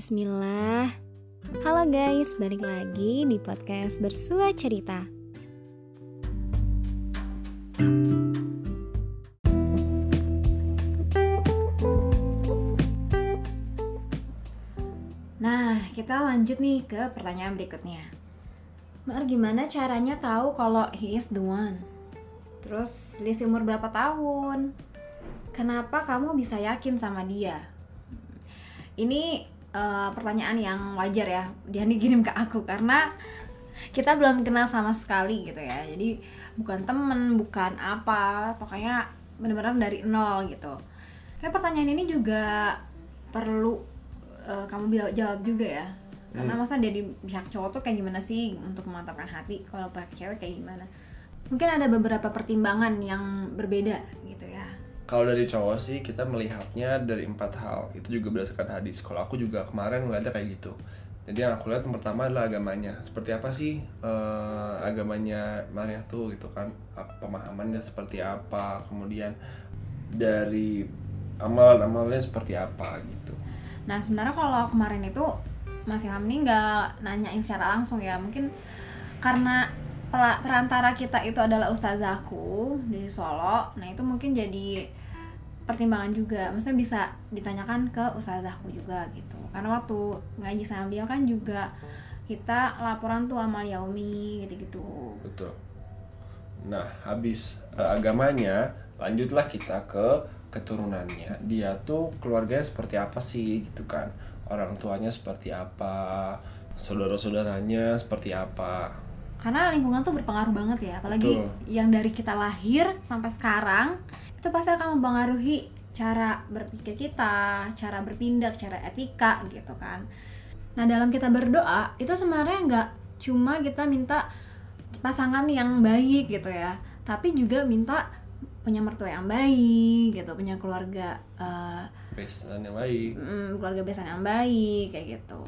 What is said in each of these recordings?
Bismillah Halo guys, balik lagi di podcast Bersua Cerita Nah, kita lanjut nih ke pertanyaan berikutnya Mar, gimana caranya tahu kalau he is the one? Terus selisih umur berapa tahun? Kenapa kamu bisa yakin sama dia? Ini uh, pertanyaan yang wajar ya dia dikirim ke aku karena kita belum kenal sama sekali gitu ya. Jadi bukan temen bukan apa pokoknya benar-benar dari nol gitu. Kayak pertanyaan ini juga perlu uh, kamu jawab juga ya. Karena hmm. masa dari pihak cowok tuh kayak gimana sih? Untuk memantapkan hati kalau pihak cewek kayak gimana? Mungkin ada beberapa pertimbangan yang berbeda gitu ya kalau dari cowok sih kita melihatnya dari empat hal. Itu juga berdasarkan hadis. Kalau aku juga kemarin ngeliatnya kayak gitu. Jadi yang aku lihat yang pertama adalah agamanya. Seperti apa sih uh, agamanya Maria tuh gitu kan? Pemahamannya seperti apa? Kemudian dari amalan-amalnya seperti apa gitu. Nah sebenarnya kalau kemarin itu Mas Ilham ini nggak nanyain secara langsung ya. Mungkin karena perantara kita itu adalah ustazahku di Solo nah itu mungkin jadi pertimbangan juga. Maksudnya bisa ditanyakan ke ustazahku juga gitu. Karena waktu ngaji sama beliau kan juga kita laporan tuh amal yaumi gitu-gitu. Betul. Nah habis uh, agamanya lanjutlah kita ke keturunannya. Dia tuh keluarganya seperti apa sih gitu kan? Orang tuanya seperti apa? Saudara-saudaranya seperti apa karena lingkungan tuh berpengaruh banget ya apalagi Betul. yang dari kita lahir sampai sekarang itu pasti akan mempengaruhi cara berpikir kita, cara bertindak, cara etika gitu kan. Nah dalam kita berdoa itu sebenarnya nggak cuma kita minta pasangan yang baik gitu ya, tapi juga minta punya mertua yang baik gitu, punya keluarga uh, besan yang baik, mm, keluarga besan yang baik kayak gitu.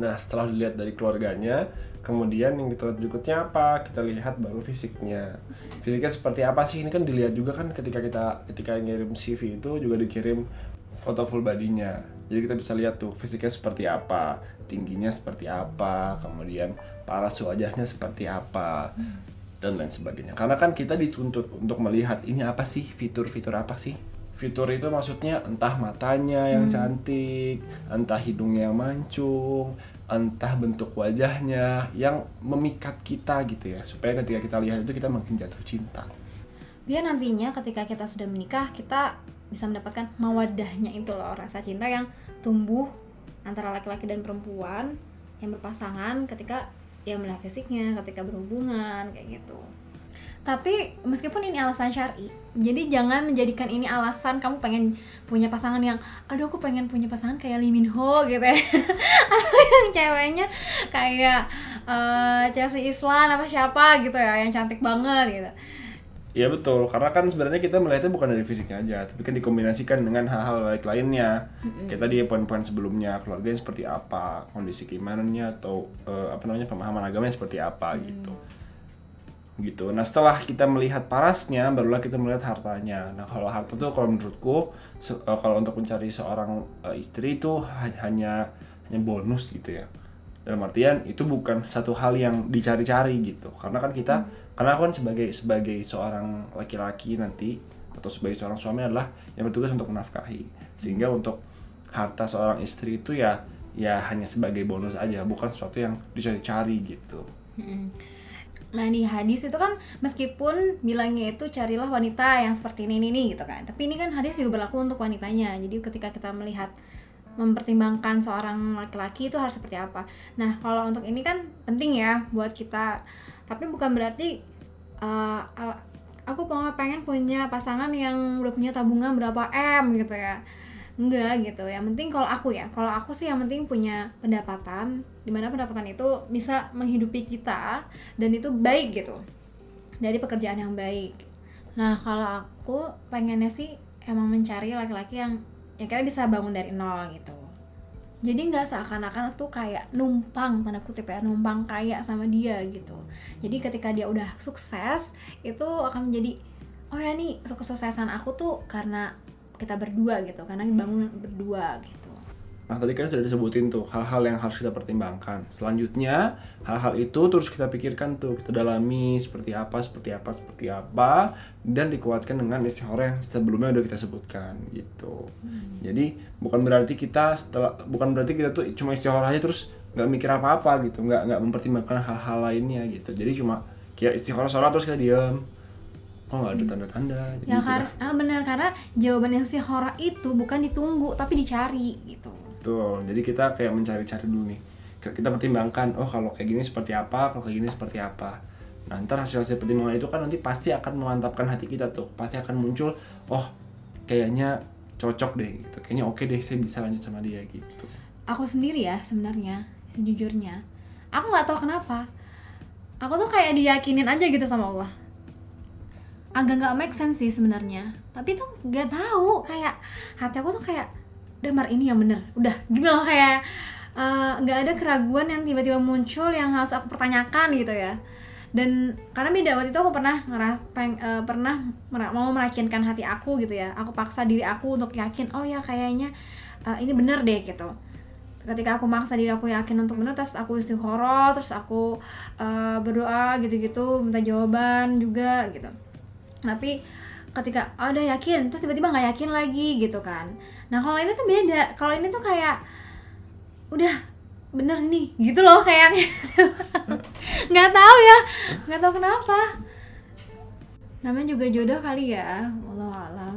Nah setelah dilihat dari keluarganya, kemudian yang kita lihat berikutnya apa? Kita lihat baru fisiknya. Fisiknya seperti apa sih? Ini kan dilihat juga kan ketika kita ketika ngirim CV itu juga dikirim foto full badinya jadi kita bisa lihat tuh fisiknya seperti apa tingginya seperti apa kemudian paras wajahnya seperti apa dan lain sebagainya. Karena kan kita dituntut untuk melihat ini apa sih? Fitur-fitur apa sih fitur itu maksudnya entah matanya yang hmm. cantik, entah hidungnya yang mancung, entah bentuk wajahnya yang memikat kita gitu ya. Supaya ketika kita lihat itu kita makin jatuh cinta. Biar nantinya ketika kita sudah menikah kita bisa mendapatkan mawadahnya itu loh rasa cinta yang tumbuh antara laki-laki dan perempuan yang berpasangan ketika ya melihat fisiknya ketika berhubungan kayak gitu tapi meskipun ini alasan syari jadi jangan menjadikan ini alasan kamu pengen punya pasangan yang aduh aku pengen punya pasangan kayak Lee Min Ho gitu ya atau yang ceweknya kayak uh, Chelsea Islan apa siapa gitu ya yang cantik banget gitu Iya betul, karena kan sebenarnya kita melihatnya bukan dari fisiknya aja, tapi kan dikombinasikan dengan hal-hal lain lainnya. Mm-hmm. Kita di poin-poin sebelumnya, keluarganya seperti apa, kondisi keimanannya atau uh, apa namanya pemahaman agamanya seperti apa mm. gitu gitu. Nah setelah kita melihat parasnya, barulah kita melihat hartanya. Nah kalau harta tuh kalau menurutku, uh, kalau untuk mencari seorang uh, istri itu hanya hanya bonus gitu ya. Dalam artian itu bukan satu hal yang dicari-cari gitu. Karena kan kita, hmm. karena aku kan sebagai sebagai seorang laki-laki nanti atau sebagai seorang suami adalah yang bertugas untuk menafkahi. Sehingga hmm. untuk harta seorang istri itu ya ya hanya sebagai bonus aja, bukan sesuatu yang dicari-cari gitu. Hmm Nah di hadis itu kan meskipun bilangnya itu carilah wanita yang seperti ini ini gitu kan. Tapi ini kan hadis juga berlaku untuk wanitanya. Jadi ketika kita melihat mempertimbangkan seorang laki-laki itu harus seperti apa. Nah kalau untuk ini kan penting ya buat kita. Tapi bukan berarti uh, aku pengen punya pasangan yang udah punya tabungan berapa m gitu ya enggak gitu. Yang penting kalau aku ya kalau aku sih yang penting punya pendapatan di mana pendapatan itu bisa menghidupi kita dan itu baik gitu. Dari pekerjaan yang baik. Nah kalau aku pengennya sih emang mencari laki-laki yang yang kita bisa bangun dari nol gitu. Jadi nggak seakan-akan tuh kayak numpang tanda kutip ya numpang kaya sama dia gitu. Jadi ketika dia udah sukses itu akan menjadi oh ya nih kesuksesan aku tuh karena kita berdua gitu karena bangun berdua gitu Nah tadi kan sudah disebutin tuh hal-hal yang harus kita pertimbangkan. Selanjutnya hal-hal itu terus kita pikirkan tuh kita dalami seperti apa, seperti apa, seperti apa, dan dikuatkan dengan istihara yang sebelumnya udah kita sebutkan gitu. Jadi bukan berarti kita setelah bukan berarti kita tuh cuma istihara aja terus nggak mikir apa-apa gitu, nggak nggak mempertimbangkan hal-hal lainnya gitu. Jadi cuma kayak istihara sholat terus kita diam. Kok nggak ada tanda-tanda? Ya gitu karena ah, benar karena jawaban yang istihara itu bukan ditunggu tapi dicari gitu Betul. Jadi kita kayak mencari-cari dulu nih. Kita kita pertimbangkan, oh kalau kayak gini seperti apa, kalau kayak gini seperti apa. Nah, ntar hasil-hasil pertimbangan itu kan nanti pasti akan memantapkan hati kita tuh. Pasti akan muncul, oh kayaknya cocok deh gitu. Kayaknya oke deh, saya bisa lanjut sama dia gitu. aku sendiri ya sebenarnya sejujurnya aku nggak tahu kenapa aku tuh kayak diyakinin aja gitu sama Allah agak nggak make sense sih sebenarnya. Tapi tuh nggak tahu kayak hati aku tuh kayak udah mar ini yang bener. Udah gitu loh kayak eh, nggak ada keraguan yang tiba-tiba muncul yang harus aku pertanyakan gitu ya. Dan karena beda waktu itu aku pernah ngeras peng, eh, pernah mer- mau merakinkan hati aku gitu ya. Aku paksa diri aku untuk yakin oh ya kayaknya eh, ini bener deh gitu. Ketika aku maksa diri aku yakin untuk bener terus aku istikharah terus aku eh, berdoa gitu-gitu minta jawaban juga gitu tapi ketika oh, udah yakin terus tiba-tiba nggak yakin lagi gitu kan. Nah kalau ini tuh beda. Kalau ini tuh kayak udah bener nih gitu loh kayaknya. Nggak tahu ya nggak tahu kenapa. Namanya juga jodoh kali ya Allah alam.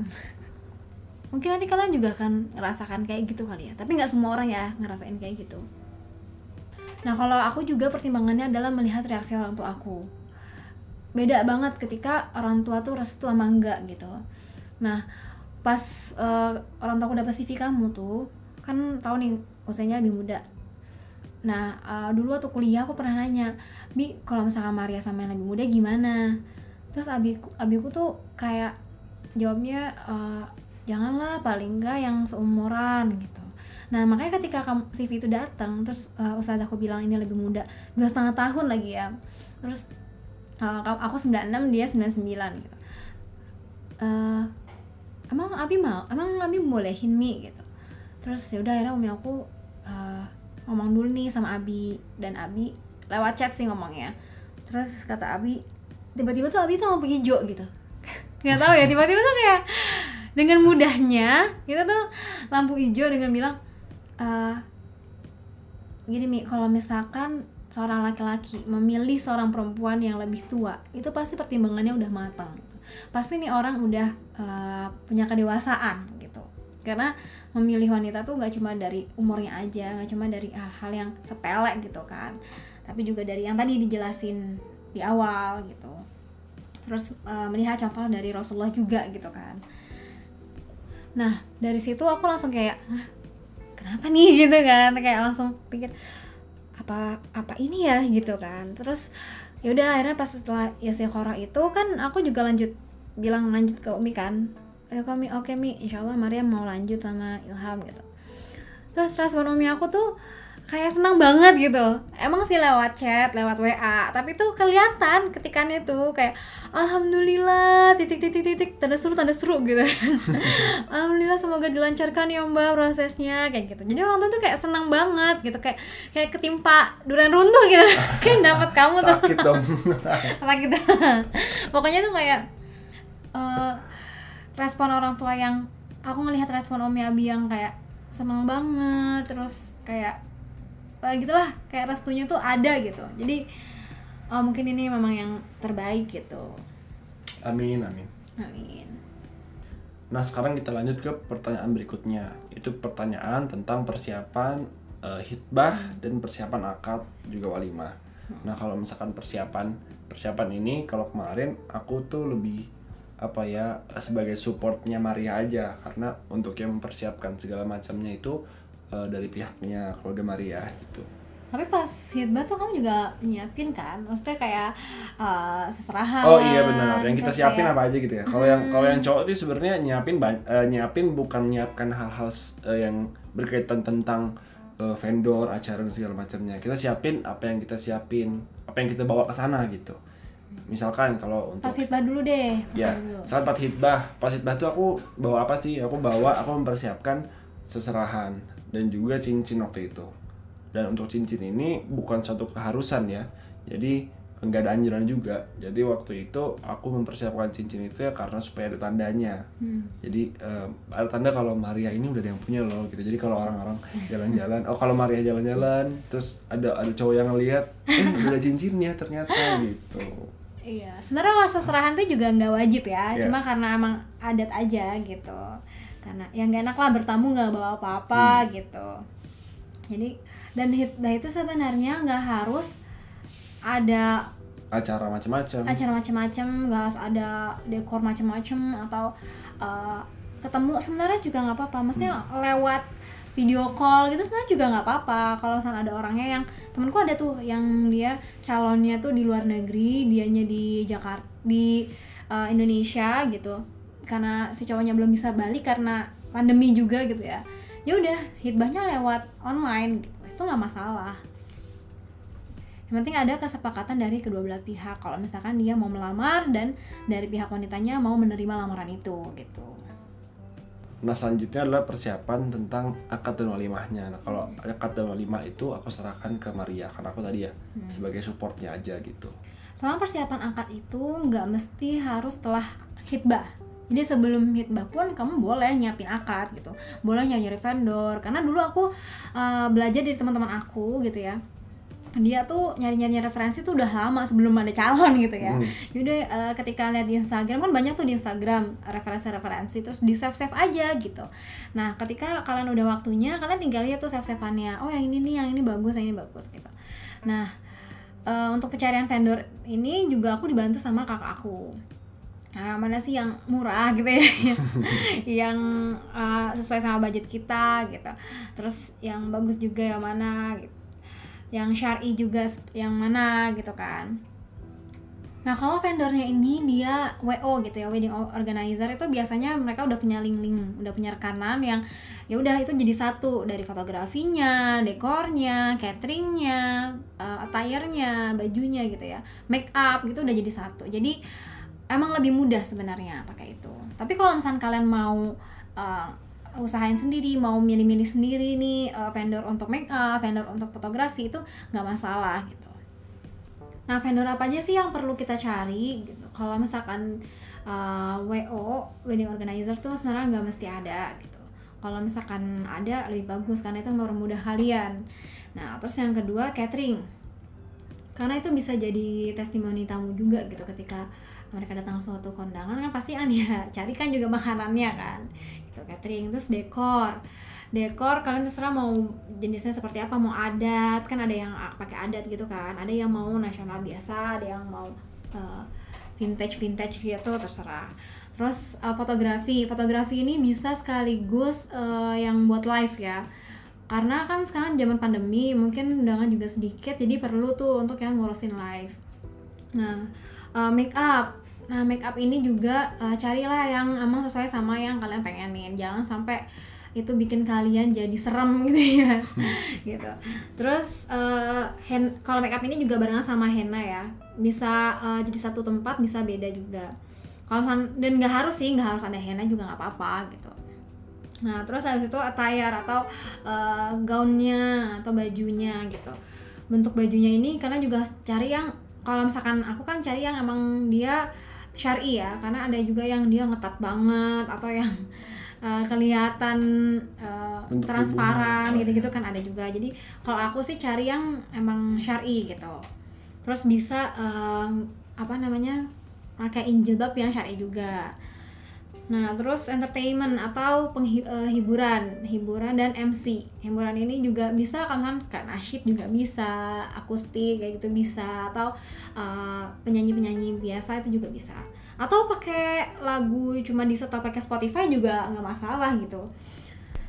Mungkin nanti kalian juga akan ngerasakan kayak gitu kali ya. Tapi nggak semua orang ya ngerasain kayak gitu. Nah kalau aku juga pertimbangannya adalah melihat reaksi orang tua aku beda banget ketika orang tua tuh restu sama enggak gitu. Nah pas eh, orang tua aku dapet CV kamu tuh kan tahu nih usianya lebih muda. Nah eh, dulu waktu kuliah aku pernah nanya bi kalau misalkan Maria sama yang lebih muda gimana? Terus abiku abiku tuh kayak jawabnya eh, janganlah paling enggak yang seumuran gitu. Nah makanya ketika kamu CV itu datang terus uh, ustaz aku bilang ini lebih muda dua setengah tahun lagi ya. Terus uh, aku 96 dia 99 gitu. Eh, emang Abi mau? Emang Abi bolehin mi gitu? Terus ya udah akhirnya umi aku eh, ngomong dulu nih sama Abi. Dan Abi lewat chat sih ngomongnya. Terus kata Abi tiba-tiba tuh Abi tuh lampu hijau gitu. Nggak tahu ya tiba-tiba tuh kayak dengan mudahnya kita tuh lampu hijau dengan bilang eh gini mi kalau misalkan seorang laki-laki memilih seorang perempuan yang lebih tua itu pasti pertimbangannya udah matang. Pasti nih orang udah eh, punya kedewasaan gitu. Karena memilih wanita tuh nggak cuma dari umurnya aja nggak cuma dari hal-hal yang sepele gitu kan tapi juga dari yang tadi dijelasin di awal gitu. Terus eh, melihat contoh dari Rasulullah juga gitu kan. Nah dari situ aku langsung kayak "Hah, kenapa nih? Gitu kan kayak langsung pikir apa apa ini ya gitu kan. Terus ya udah akhirnya pas setelah istiqoroh itu kan aku juga lanjut bilang lanjut ke Umi kan. Ya kami oke Mi insya Allah Maria mau lanjut sama Ilham gitu. Terus respon Umi aku tuh kayak senang banget gitu. Emang sih lewat chat lewat WA tapi tuh kelihatan ketikannya tuh kayak alhamdulillah titik titik titik tanda seru tanda seru gitu. Alhamdulillah semoga dilancarkan ya mbak prosesnya kayak gitu. Jadi orang tuh tuh kayak senang banget gitu kayak kayak ketimpa durian runtuh gitu. Kayak dapat kamu tuh. Sakit dong. sakit. Pokoknya tuh kayak eh, respon orang tua yang aku ngelihat respon Om Abi yang kayak seneng banget terus kayak eh, gitulah kayak restunya tuh ada gitu jadi eh, mungkin ini memang yang terbaik gitu Amin, amin. amin Nah, sekarang kita lanjut ke pertanyaan berikutnya. Itu pertanyaan tentang persiapan eh, hitbah dan persiapan akad juga walimah. Nah, kalau misalkan persiapan persiapan ini kalau kemarin aku tuh lebih apa ya sebagai supportnya Maria aja karena untuk yang mempersiapkan segala macamnya itu eh, dari pihaknya keluarga Maria gitu. tapi pas hitbah tuh kamu juga nyiapin kan maksudnya kayak eh, seserahan Oh iya benar. Yang kita siapin kayak- apa aja gitu ya. Kalau yang kalau yang cowok itu sebenarnya nyiapin eh, nyiapin bukan nyiapkan hal-hal eh, yang berkaitan tentang eh, vendor, acara dan segala macamnya. Kita siapin apa yang kita siapin, apa yang kita bawa ke sana gitu. Misalkan kalau untuk pas hitbah dulu deh pas ya, dulu. saat pas hitbah, pas hitbah tuh aku bawa apa sih? Aku bawa aku mempersiapkan seserahan dan juga cincin waktu itu. Dan untuk cincin ini bukan satu keharusan ya. Jadi nggak ada anjuran juga. Jadi waktu itu aku mempersiapkan cincin itu ya karena supaya ada tandanya. Jadi eh, ada tanda kalau Maria ini udah ada yang punya loh gitu. Jadi kalau orang-orang jalan-jalan oh kalau Maria jalan-jalan terus ada ada cowok yang ngeliat eh udah ada cincinnya ternyata gitu. Iya, sebenarnya rasa serahan tuh juga nggak wajib ya, Iya. cuma karena emang adat aja gitu. Karena yang gak enak lah bertamu nggak bawa apa-apa gitu. Jadi dan hitbah itu sebenarnya nggak harus ada acara macam-macam acara macam-macam, nggak harus ada dekor macam-macam atau uh, ketemu sebenarnya juga nggak apa-apa. Maksudnya lewat video call gitu sebenarnya juga nggak apa-apa. Kalau misalnya ada orangnya yang temenku ada tuh yang dia calonnya tuh di luar negeri, dianya di Jakarta di uh, Indonesia gitu. Karena si cowoknya belum bisa balik karena pandemi juga gitu ya. Ya udah, hitbahnya lewat online gitu. Itu nggak masalah. Yang penting ada kesepakatan dari kedua belah pihak kalau misalkan dia mau melamar dan dari pihak wanitanya mau menerima lamaran itu gitu. Nah selanjutnya adalah persiapan tentang akad dan walimahnya. Nah kalau akad dan walimah itu aku serahkan ke Maria karena aku tadi ya sebagai supportnya aja gitu. Selama persiapan akad itu nggak mesti harus setelah hitbah. Jadi sebelum hitbah pun kamu boleh nyiapin akad gitu, boleh nyari vendor. Karena dulu aku uh, belajar dari teman-teman aku gitu ya. Dia tuh nyari-nyari referensi tuh udah lama sebelum ada calon gitu ya. Hmm. Yaudah uh, ketika lihat di Instagram kan banyak tuh di Instagram referensi-referensi terus di save save aja gitu. Nah ketika kalian udah waktunya kalian tinggal lihat tuh save saveannya. Oh yang ini nih yang ini bagus yang ini bagus gitu. Nah eh, untuk pencarian vendor ini juga aku dibantu sama kakak aku. Nah, mana sih yang murah gitu ya, yang, eh, sesuai sama budget kita gitu. Terus yang bagus juga yang mana gitu. Yang syar'i juga yang mana gitu kan. Nah, kalau vendornya ini dia WO gitu ya, wedding organizer itu biasanya mereka udah punya link-link, udah punya rekanan yang ya udah itu jadi satu dari fotografinya, dekornya, cateringnya, uh, attire-nya, bajunya gitu ya, make up gitu udah jadi satu. Jadi emang lebih mudah sebenarnya pakai itu. Tapi kalau misalnya kalian mau uh, usahain sendiri, mau milih-milih sendiri nih uh, vendor untuk make up, vendor untuk fotografi itu nggak masalah gitu. Nah, vendor apa aja sih yang perlu kita cari gitu? Kalau misalkan uh, WO, wedding organizer tuh sebenarnya nggak mesti ada gitu. Kalau misalkan ada lebih bagus karena itu mempermudah kalian. Nah, terus yang kedua catering. Karena itu bisa jadi testimoni tamu juga gitu ketika mereka datang suatu kondangan kan pasti kan ya cari kan juga makanannya kan. Gitu catering terus dekor. Dekor kalian terserah mau jenisnya seperti apa mau adat kan ada yang a- pakai adat gitu kan. Ada yang mau nasional biasa ada yang mau vintage vintage gitu terserah. Terus uh, fotografi. Fotografi ini bisa sekaligus uh, yang buat live ya. Karena kan sekarang zaman pandemi mungkin undangan juga sedikit jadi perlu tuh untuk yang ngurusin live. Nah uh, make up nah make up ini juga uh, carilah yang emang sesuai sama yang kalian pengenin. Jangan sampai itu bikin kalian jadi serem gitu ya. Gitu. Terus uh, kalau make up ini juga barengan sama henna ya. Bisa uh, jadi satu tempat bisa beda juga. Kalau dan nggak harus sih nggak harus ada henna juga nggak apa-apa gitu. Nah terus habis itu attire atau uh, gaunnya atau bajunya gitu. Bentuk bajunya ini karena juga cari yang kalau misalkan aku kan cari yang emang dia syari ya karena ada juga yang dia ngetat banget atau yang uh, kelihatan uh, Bentuk transparan gitu-gitu kan ada juga. Jadi kalau aku sih cari yang emang syari gitu. Terus bisa um, apa namanya pakai jilbab yang syari juga Nah, terus entertainment atau penghiburan, hiburan dan MC. Hiburan ini juga bisa kan kayak nasyid juga bisa, akustik kayak gitu bisa atau uh, penyanyi-penyanyi biasa itu juga bisa. Atau pakai lagu cuma di setel pakai Spotify juga nggak masalah gitu.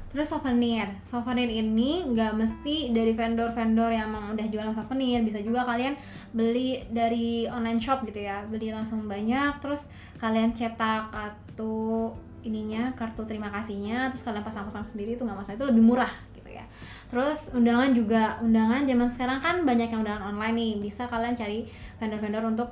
Terus souvenir, souvenir ini nggak mesti dari vendor-vendor yang emang udah jualan souvenir, bisa juga kalian beli dari online shop gitu ya, beli langsung banyak, terus kalian cetak kartu ininya, kartu terima kasihnya, terus kalian pasang-pasang sendiri itu nggak masalah, itu lebih murah gitu ya. Terus undangan juga, undangan zaman sekarang kan banyak yang undangan online nih, bisa kalian cari vendor-vendor untuk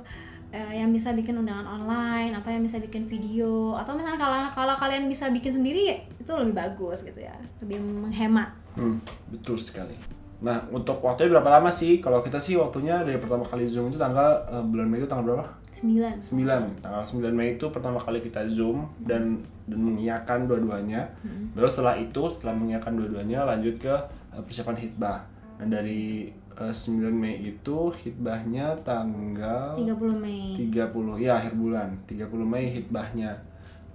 eh, yang bisa bikin undangan online atau yang bisa bikin video atau misalnya kalau kalau kalian bisa bikin sendiri itu lebih bagus gitu ya lebih menghemat Hmm, betul sekali. Nah, untuk waktunya berapa lama sih? Kalau kita sih waktunya dari pertama kali Zoom itu tanggal eh, bulan Mei itu tanggal berapa? 9 9. Tanggal 9 Mei itu pertama kali kita Zoom dan dan mengiyakan dua-duanya. Baru setelah itu, setelah mengiyakan dua-duanya lanjut ke eh, persiapan hitbah. Nah, dari eh, 9 Mei itu hitbahnya tanggal 30 Mei. 30 ya akhir bulan. 30 Mei hitbahnya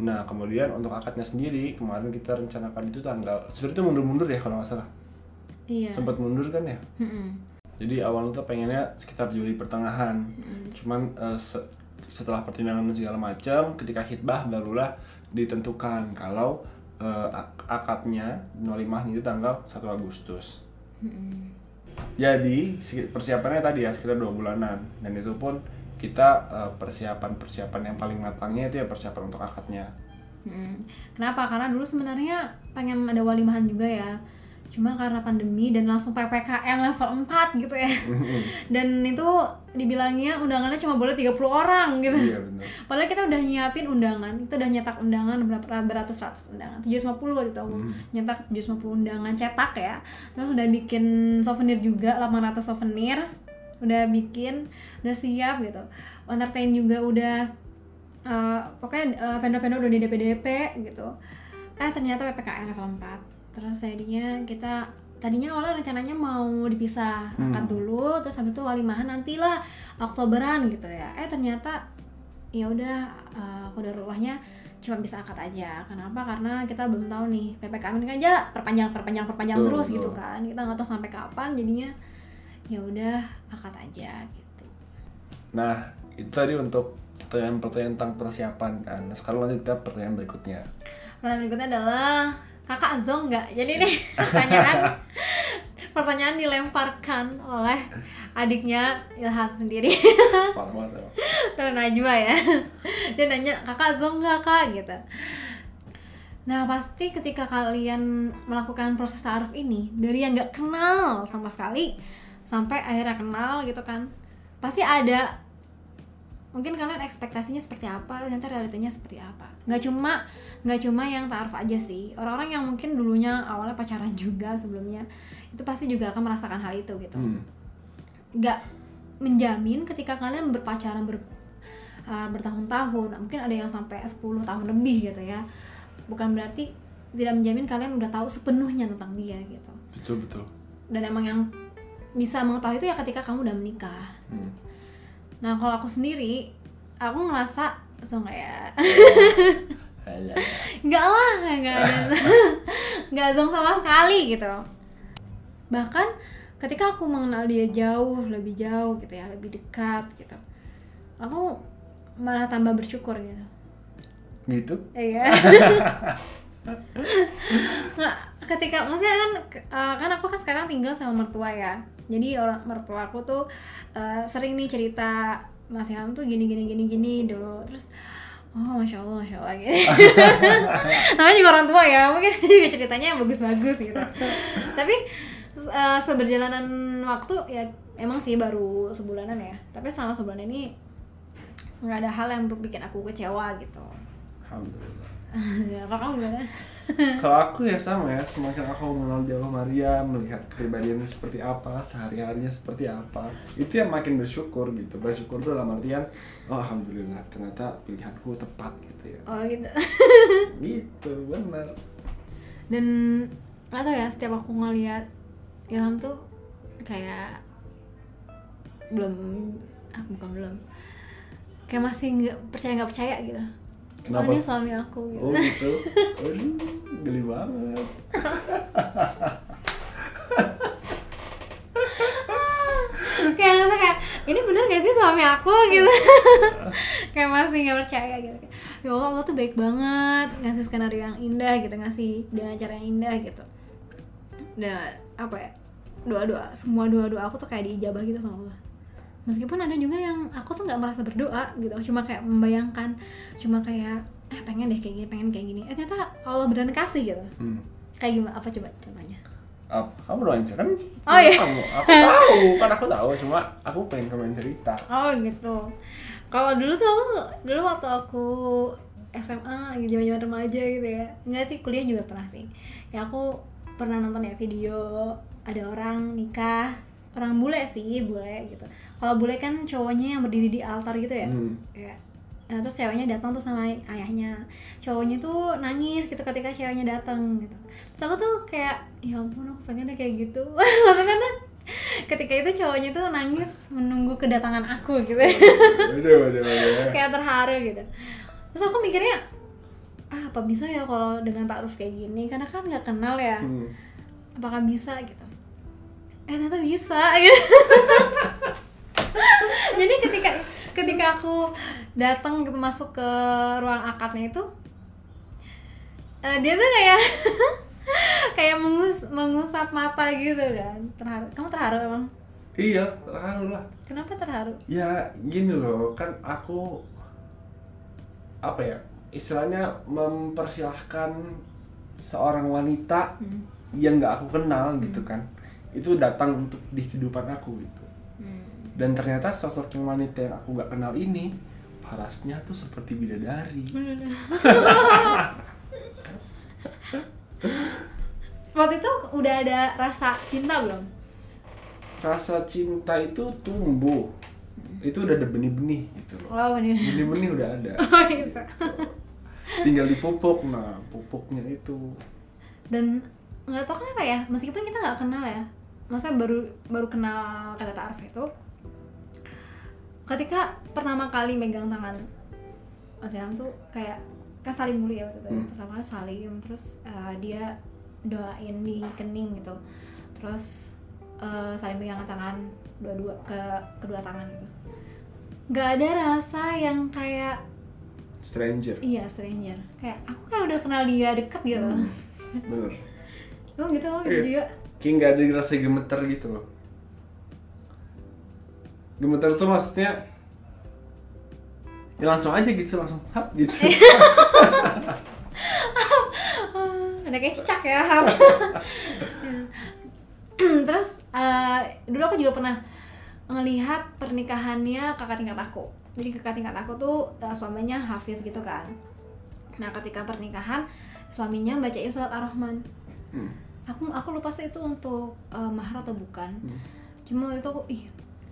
nah kemudian untuk akadnya sendiri kemarin kita rencanakan itu tanggal sebenarnya itu mundur-mundur ya kalau nggak salah. Iya. Sempat mundur kan ya? Mm-mm. jadi awalnya tuh pengennya sekitar Juli pertengahan. Cuman eh, se- setelah pertimbangan segala macam ketika hitbah barulah ditentukan kalau ak- akadnya nolimahnya itu tanggal 1 Agustus. Mm-mm. Jadi persiapannya tadi ya sekitar dua bulanan dan itu pun kita eh, persiapan-persiapan yang paling matangnya itu ya persiapan untuk akadnya. Mm-mm. Kenapa? Karena dulu sebenarnya pengen ada walimahan juga ya. Cuma karena pandemi dan langsung PPKM level 4 gitu ya. Dan itu dibilangnya undangannya cuma boleh 30 orang gitu. iya benar. Padahal kita udah nyiapin undangan, kita udah nyetak undangan berapa beratus-ratus undangan, 750 gitu aku Hmm. nyetak 750 undangan cetak ya. Terus udah bikin souvenir juga 800 souvenir, udah bikin, udah siap gitu. Entertain juga udah eh, pokoknya eh, vendor-vendor udah di DP-DP gitu. Eh ternyata PPKM level 4. Terus jadinya kita tadinya awalnya rencananya mau dipisah Hmm. akad dulu terus habis itu walimahan nantilah Oktoberan gitu ya eh ternyata ya udah uh, kodarullahnya cuma bisa akad aja kenapa karena kita belum tahu nih ppkm ini kan aja perpanjang perpanjang perpanjang terus gitu kan kita nggak tahu sampai kapan jadinya ya udah akad aja gitu Nah itu tadi untuk pertanyaan-pertanyaan tentang persiapan kan. Nah, sekarang lanjut ke pertanyaan berikutnya. pertanyaan berikutnya adalah kakak zong nggak? Jadi nih pertanyaan pertanyaan dilemparkan oleh adiknya Ilham sendiri. Karena Najwa ya. Dia nanya kakak zong nggak kak? Gitu. Nah pasti ketika kalian melakukan proses ta'aruf ini Dari yang nggak kenal sama sekali Sampai akhirnya kenal gitu kan Pasti ada Mungkin kalian ekspektasinya seperti apa, ternyata realitanya seperti apa Nggak cuma nggak cuma yang ta'aruf aja sih Orang-orang yang mungkin dulunya awalnya pacaran juga sebelumnya Itu pasti juga akan merasakan hal itu gitu Hmm. nggak menjamin ketika kalian berpacaran ber, uh, bertahun-tahun mungkin ada yang sampai 10 tahun lebih gitu ya bukan berarti tidak menjamin kalian udah tahu sepenuhnya tentang dia gitu Betul betul. dan emang yang bisa mengetahui itu ya ketika kamu udah menikah Hmm. Nah kalau aku sendiri aku ngerasa so nggak ya? Alah. nggak lah nggak ada. Nggak zong sama sekali gitu. Bahkan ketika aku mengenal dia jauh lebih jauh gitu ya lebih dekat gitu aku malah tambah bersyukur gitu. Gitu? iya. Nggak ketika maksudnya kan eh, kan aku kan sekarang tinggal sama mertua ya jadi orang mertua aku tuh eh, sering nih cerita Mas Ilham tuh gini gini gini gini dulu. Terus oh masya allah masya allah gitu. Namanya juga orang tua ya mungkin juga ceritanya yang bagus-bagus gitu. Tapi eh, seberjalanan waktu ya emang sih baru sebulanan ya. Tapi selama sebulan ini nggak ada hal yang bikin aku kecewa gitu. Alhamdulillah. ya, kalau kamu gimana? Kalau aku ya sama ya, semakin aku mengenal Dewa Maria, melihat kepribadiannya seperti apa, sehari-harinya seperti apa, itu yang makin bersyukur gitu. Bersyukur tuh dalam artian, oh alhamdulillah ternyata pilihanku tepat gitu ya. Oh gitu. Gitu, benar. Dan nggak tahu ya setiap aku ngeliat Ilham tuh kayak belum ah bukan belum kayak masih nggak percaya nggak percaya gitu. Kenapa? Oh ini suami aku gitu. Oh gitu. Aduh, geli banget. kayak ngerasa kayak ini bener gak sih suami aku gitu kayak masih nggak percaya gitu ya Allah Allah tuh baik banget ngasih skenario yang indah gitu ngasih dengan cara yang indah gitu dan apa ya doa doa semua doa doa aku tuh kayak diijabah gitu sama Allah meskipun ada juga yang aku tuh nggak merasa berdoa gitu cuma kayak membayangkan cuma kayak eh pengen deh kayak gini pengen kayak gini eh ternyata Allah beneran kasih gitu Hmm. kayak gimana apa coba contohnya Apa? Kamu doain kan? Oh, iya. Kamu. Aku tahu, kan aku tahu. Cuma aku pengen komen cerita. Oh gitu. Kalau dulu tuh aku dulu waktu aku SMA gitu zaman-zaman remaja gitu ya. Enggak sih kuliah juga pernah sih. Ya aku pernah nonton ya video ada orang nikah orang bule sih bule gitu. Kalau bule kan cowoknya yang berdiri di altar gitu ya? Hmm. ya. Nah, terus ceweknya datang tuh sama ayahnya. Cowoknya tuh nangis gitu ketika ceweknya datang gitu. Terus aku tuh kayak ya ampun aku pengen deh kayak gitu. Maksudnya tuh ketika itu cowoknya tuh nangis menunggu kedatangan aku gitu. Waduh, waduh, waduh. kayak terharu gitu. Terus aku mikirnya ah apa bisa ya kalau dengan taaruf kayak gini? Karena kan nggak kenal ya. Hmm. apakah bisa gitu eh ternyata bisa gitu. Jadi ketika ketika aku datang gitu masuk ke ruang akadnya itu eh, dia tuh kayak kayak mengus mengusap mata gitu kan. Terharu kamu terharu emang? Iya, terharu lah. kenapa terharu? Ya gini loh, kan aku apa ya istilahnya mempersilahkan seorang wanita Hmm. yang nggak aku kenal gitu kan itu datang untuk di kehidupan aku gitu. Hmm. dan ternyata sosok yang wanita yang aku nggak kenal ini parasnya tuh seperti bidadari. Waktu itu udah ada rasa cinta belum? Rasa cinta itu tumbuh. Itu udah ada benih-benih gitu loh. Oh benih-benih udah ada. Oh gitu. Tinggal dipupuk nah pupuknya itu. Dan nggak tahu kenapa ya meskipun kita nggak kenal ya maksudnya baru baru kenal kata taaruf itu ketika pertama kali megang tangan Mas Ilham tuh kayak kan salim dulu ya waktu itu Hmm. pertama kali salim terus eh, dia doain di kening gitu. Terus eh, saling pegangan tangan dua-dua ke kedua tangan gitu. Nggak ada rasa yang kayak stranger. Iya stranger. Kayak aku kayak udah kenal dia deket gitu. Bener. Emang gitu, oh gitu Iya. juga kayak nggak ada rasa gemeter gitu loh. Gemeter tuh maksudnya ya langsung aja gitu langsung hap gitu. Ada kayak cicak ya Hap. terus eh, dulu aku juga pernah ngelihat pernikahannya kakak tingkat aku. Jadi kakak tingkat aku tuh eh, suaminya hafiz gitu kan. Nah ketika pernikahan suaminya bacain surat ar-rahman. Hmm. Aku aku lupa sih itu untuk eh, mahar atau bukan Hmm. cuma waktu itu aku ih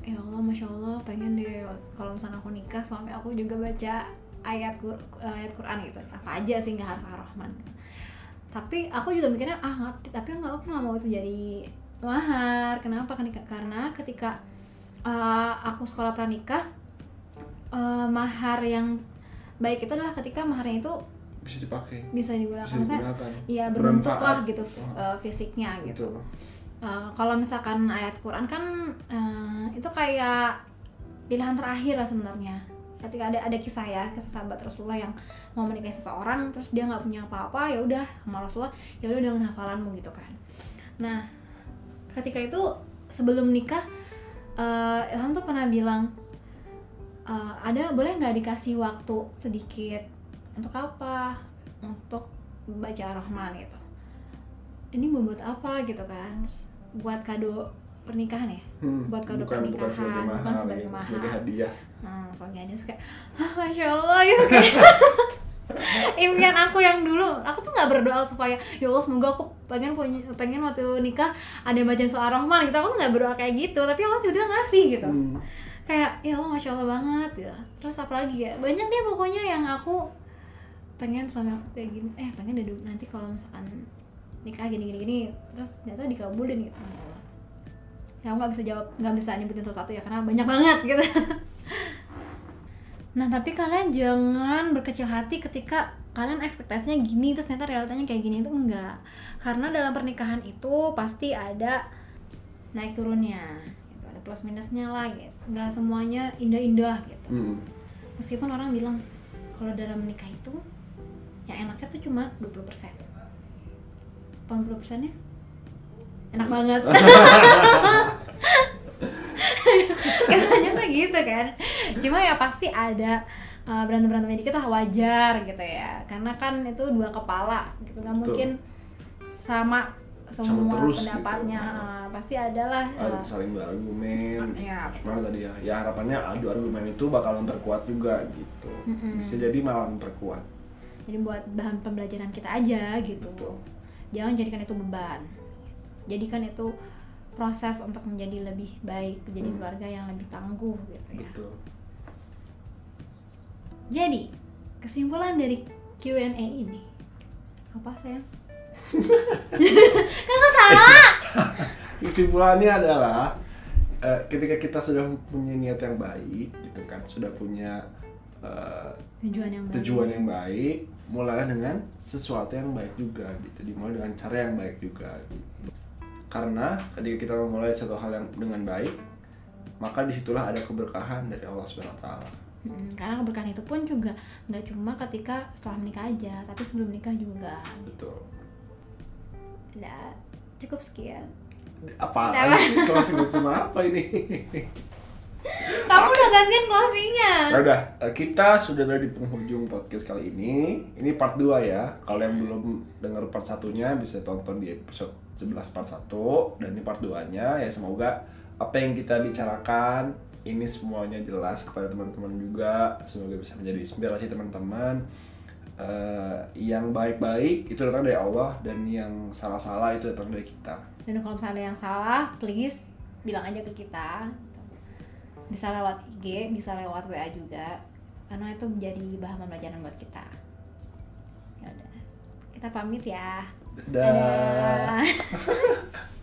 ya Allah masya Allah pengen deh kalau misalnya aku nikah suami aku juga baca ayat Qur- ayat Quran gitu apa aja sih nggak harus ar-rahman gitu. tapi aku juga mikirnya ah nggak tapi nggak aku nggak mau itu jadi mahar kenapa kan karena ketika uh, aku sekolah pranikah uh, mahar yang baik itu adalah ketika maharnya itu bisa dipakai. Bisa digunakan. Bisa digunakan. ya berbentuk Bermanfaat. lah. gitu uh, fisiknya gitu. Betul. Uh, kalau misalkan ayat Quran kan uh, itu kayak pilihan terakhir lah sebenarnya. Ketika ada ada kisah ya kisah sahabat Rasulullah yang mau menikahi seseorang terus dia nggak punya apa-apa ya udah sama Rasulullah ya udah dengan hafalanmu gitu kan. Nah ketika itu sebelum nikah uh, Ilham tuh pernah bilang uh, ada boleh nggak dikasih waktu sedikit untuk apa? Untuk baca Ar-Rahman gitu. Ini mau buat apa gitu kan? Terus buat kado pernikahan ya? Hmm, Buat kado bukan, bukan sebagai pernikahan, mahal, bukan sebagai gitu, mahal. sebagai hadiah. Nah soalnya dia suka ah masya allah gitu kayak impian aku yang dulu aku tuh nggak berdoa supaya ya allah semoga aku pengen punya pengen waktu nikah ada yang baca soal rahman gitu. Aku tuh nggak berdoa kayak gitu tapi allah tiba-tiba ngasih gitu. Hmm. kayak ya allah masya allah banget ya terus apa lagi ya banyak deh pokoknya yang aku pengen suami aku kayak gini eh pengen deh nanti kalau misalkan nikah gini gini gini terus ternyata dikabulin gitu. Ya aku nggak bisa jawab nggak bisa nyebutin satu-satu ya karena banyak banget gitu. Nah tapi kalian jangan berkecil hati ketika kalian ekspektasinya gini terus ternyata realitanya kayak gini itu enggak. Karena dalam pernikahan itu pasti ada naik turunnya gitu. ada plus minusnya lah gitu. Nggak semuanya indah-indah gitu. Hmm. meskipun orang bilang kalau dalam menikah itu yang enaknya tuh cuma 20% 80 persennya? Enak banget. Katanya tuh gitu kan. Cuma ya pasti ada uh, berantem berantemnya dikit lah wajar gitu ya. Karena kan itu dua kepala gitu. Nggak mungkin sama semua terus gitu. pendapatnya. Uh, pasti ada lah. Ada uh, saling berargumen. Ya cuma tadi ya ya harapannya adu argumen itu bakal memperkuat juga gitu. Mm-mm. bisa jadi malah memperkuat jadi buat bahan pembelajaran kita aja gitu. Betul. jangan jadikan itu beban. Jadikan itu proses untuk menjadi lebih baik jadi Hmm. keluarga yang lebih tangguh gitu ya. Betul. Jadi kesimpulan dari Q&A ini. Apa sayang? Kakak tawa kesimpulannya adalah eh, ketika kita sudah punya niat yang baik gitu kan sudah punya eh, tujuan yang baik. tujuan yang baik mulailah dengan sesuatu yang baik juga gitu. Dimulai dengan cara yang baik juga gitu. Karena ketika kita memulai satu hal yang dengan baik maka di situlah ada keberkahan dari Allah Subhanahu Wa Taala. Mm, karena keberkahan itu pun juga nggak cuma ketika setelah menikah aja tapi sebelum menikah juga. Betul. Nah, cukup sekian. Apa sih closing cuma apa ini kamu udah gantian closingnya Ya udah, eh, kita sudah berada di penghujung podcast kali ini. Ini part 2 ya. Kalau yang belum dengar part satunya bisa tonton di episode 11 part 1 dan ini part 2-nya ya semoga apa yang kita bicarakan ini semuanya jelas kepada teman-teman juga. Semoga bisa menjadi inspirasi teman-teman. Eh, yang baik-baik itu datang dari Allah dan yang salah-salah itu datang dari kita. dan kalau misalnya yang salah please bilang aja ke kita bisa lewat IG bisa lewat WA juga karena itu menjadi bahan pembelajaran buat kita ya udah kita pamit ya Dadah. Dadah.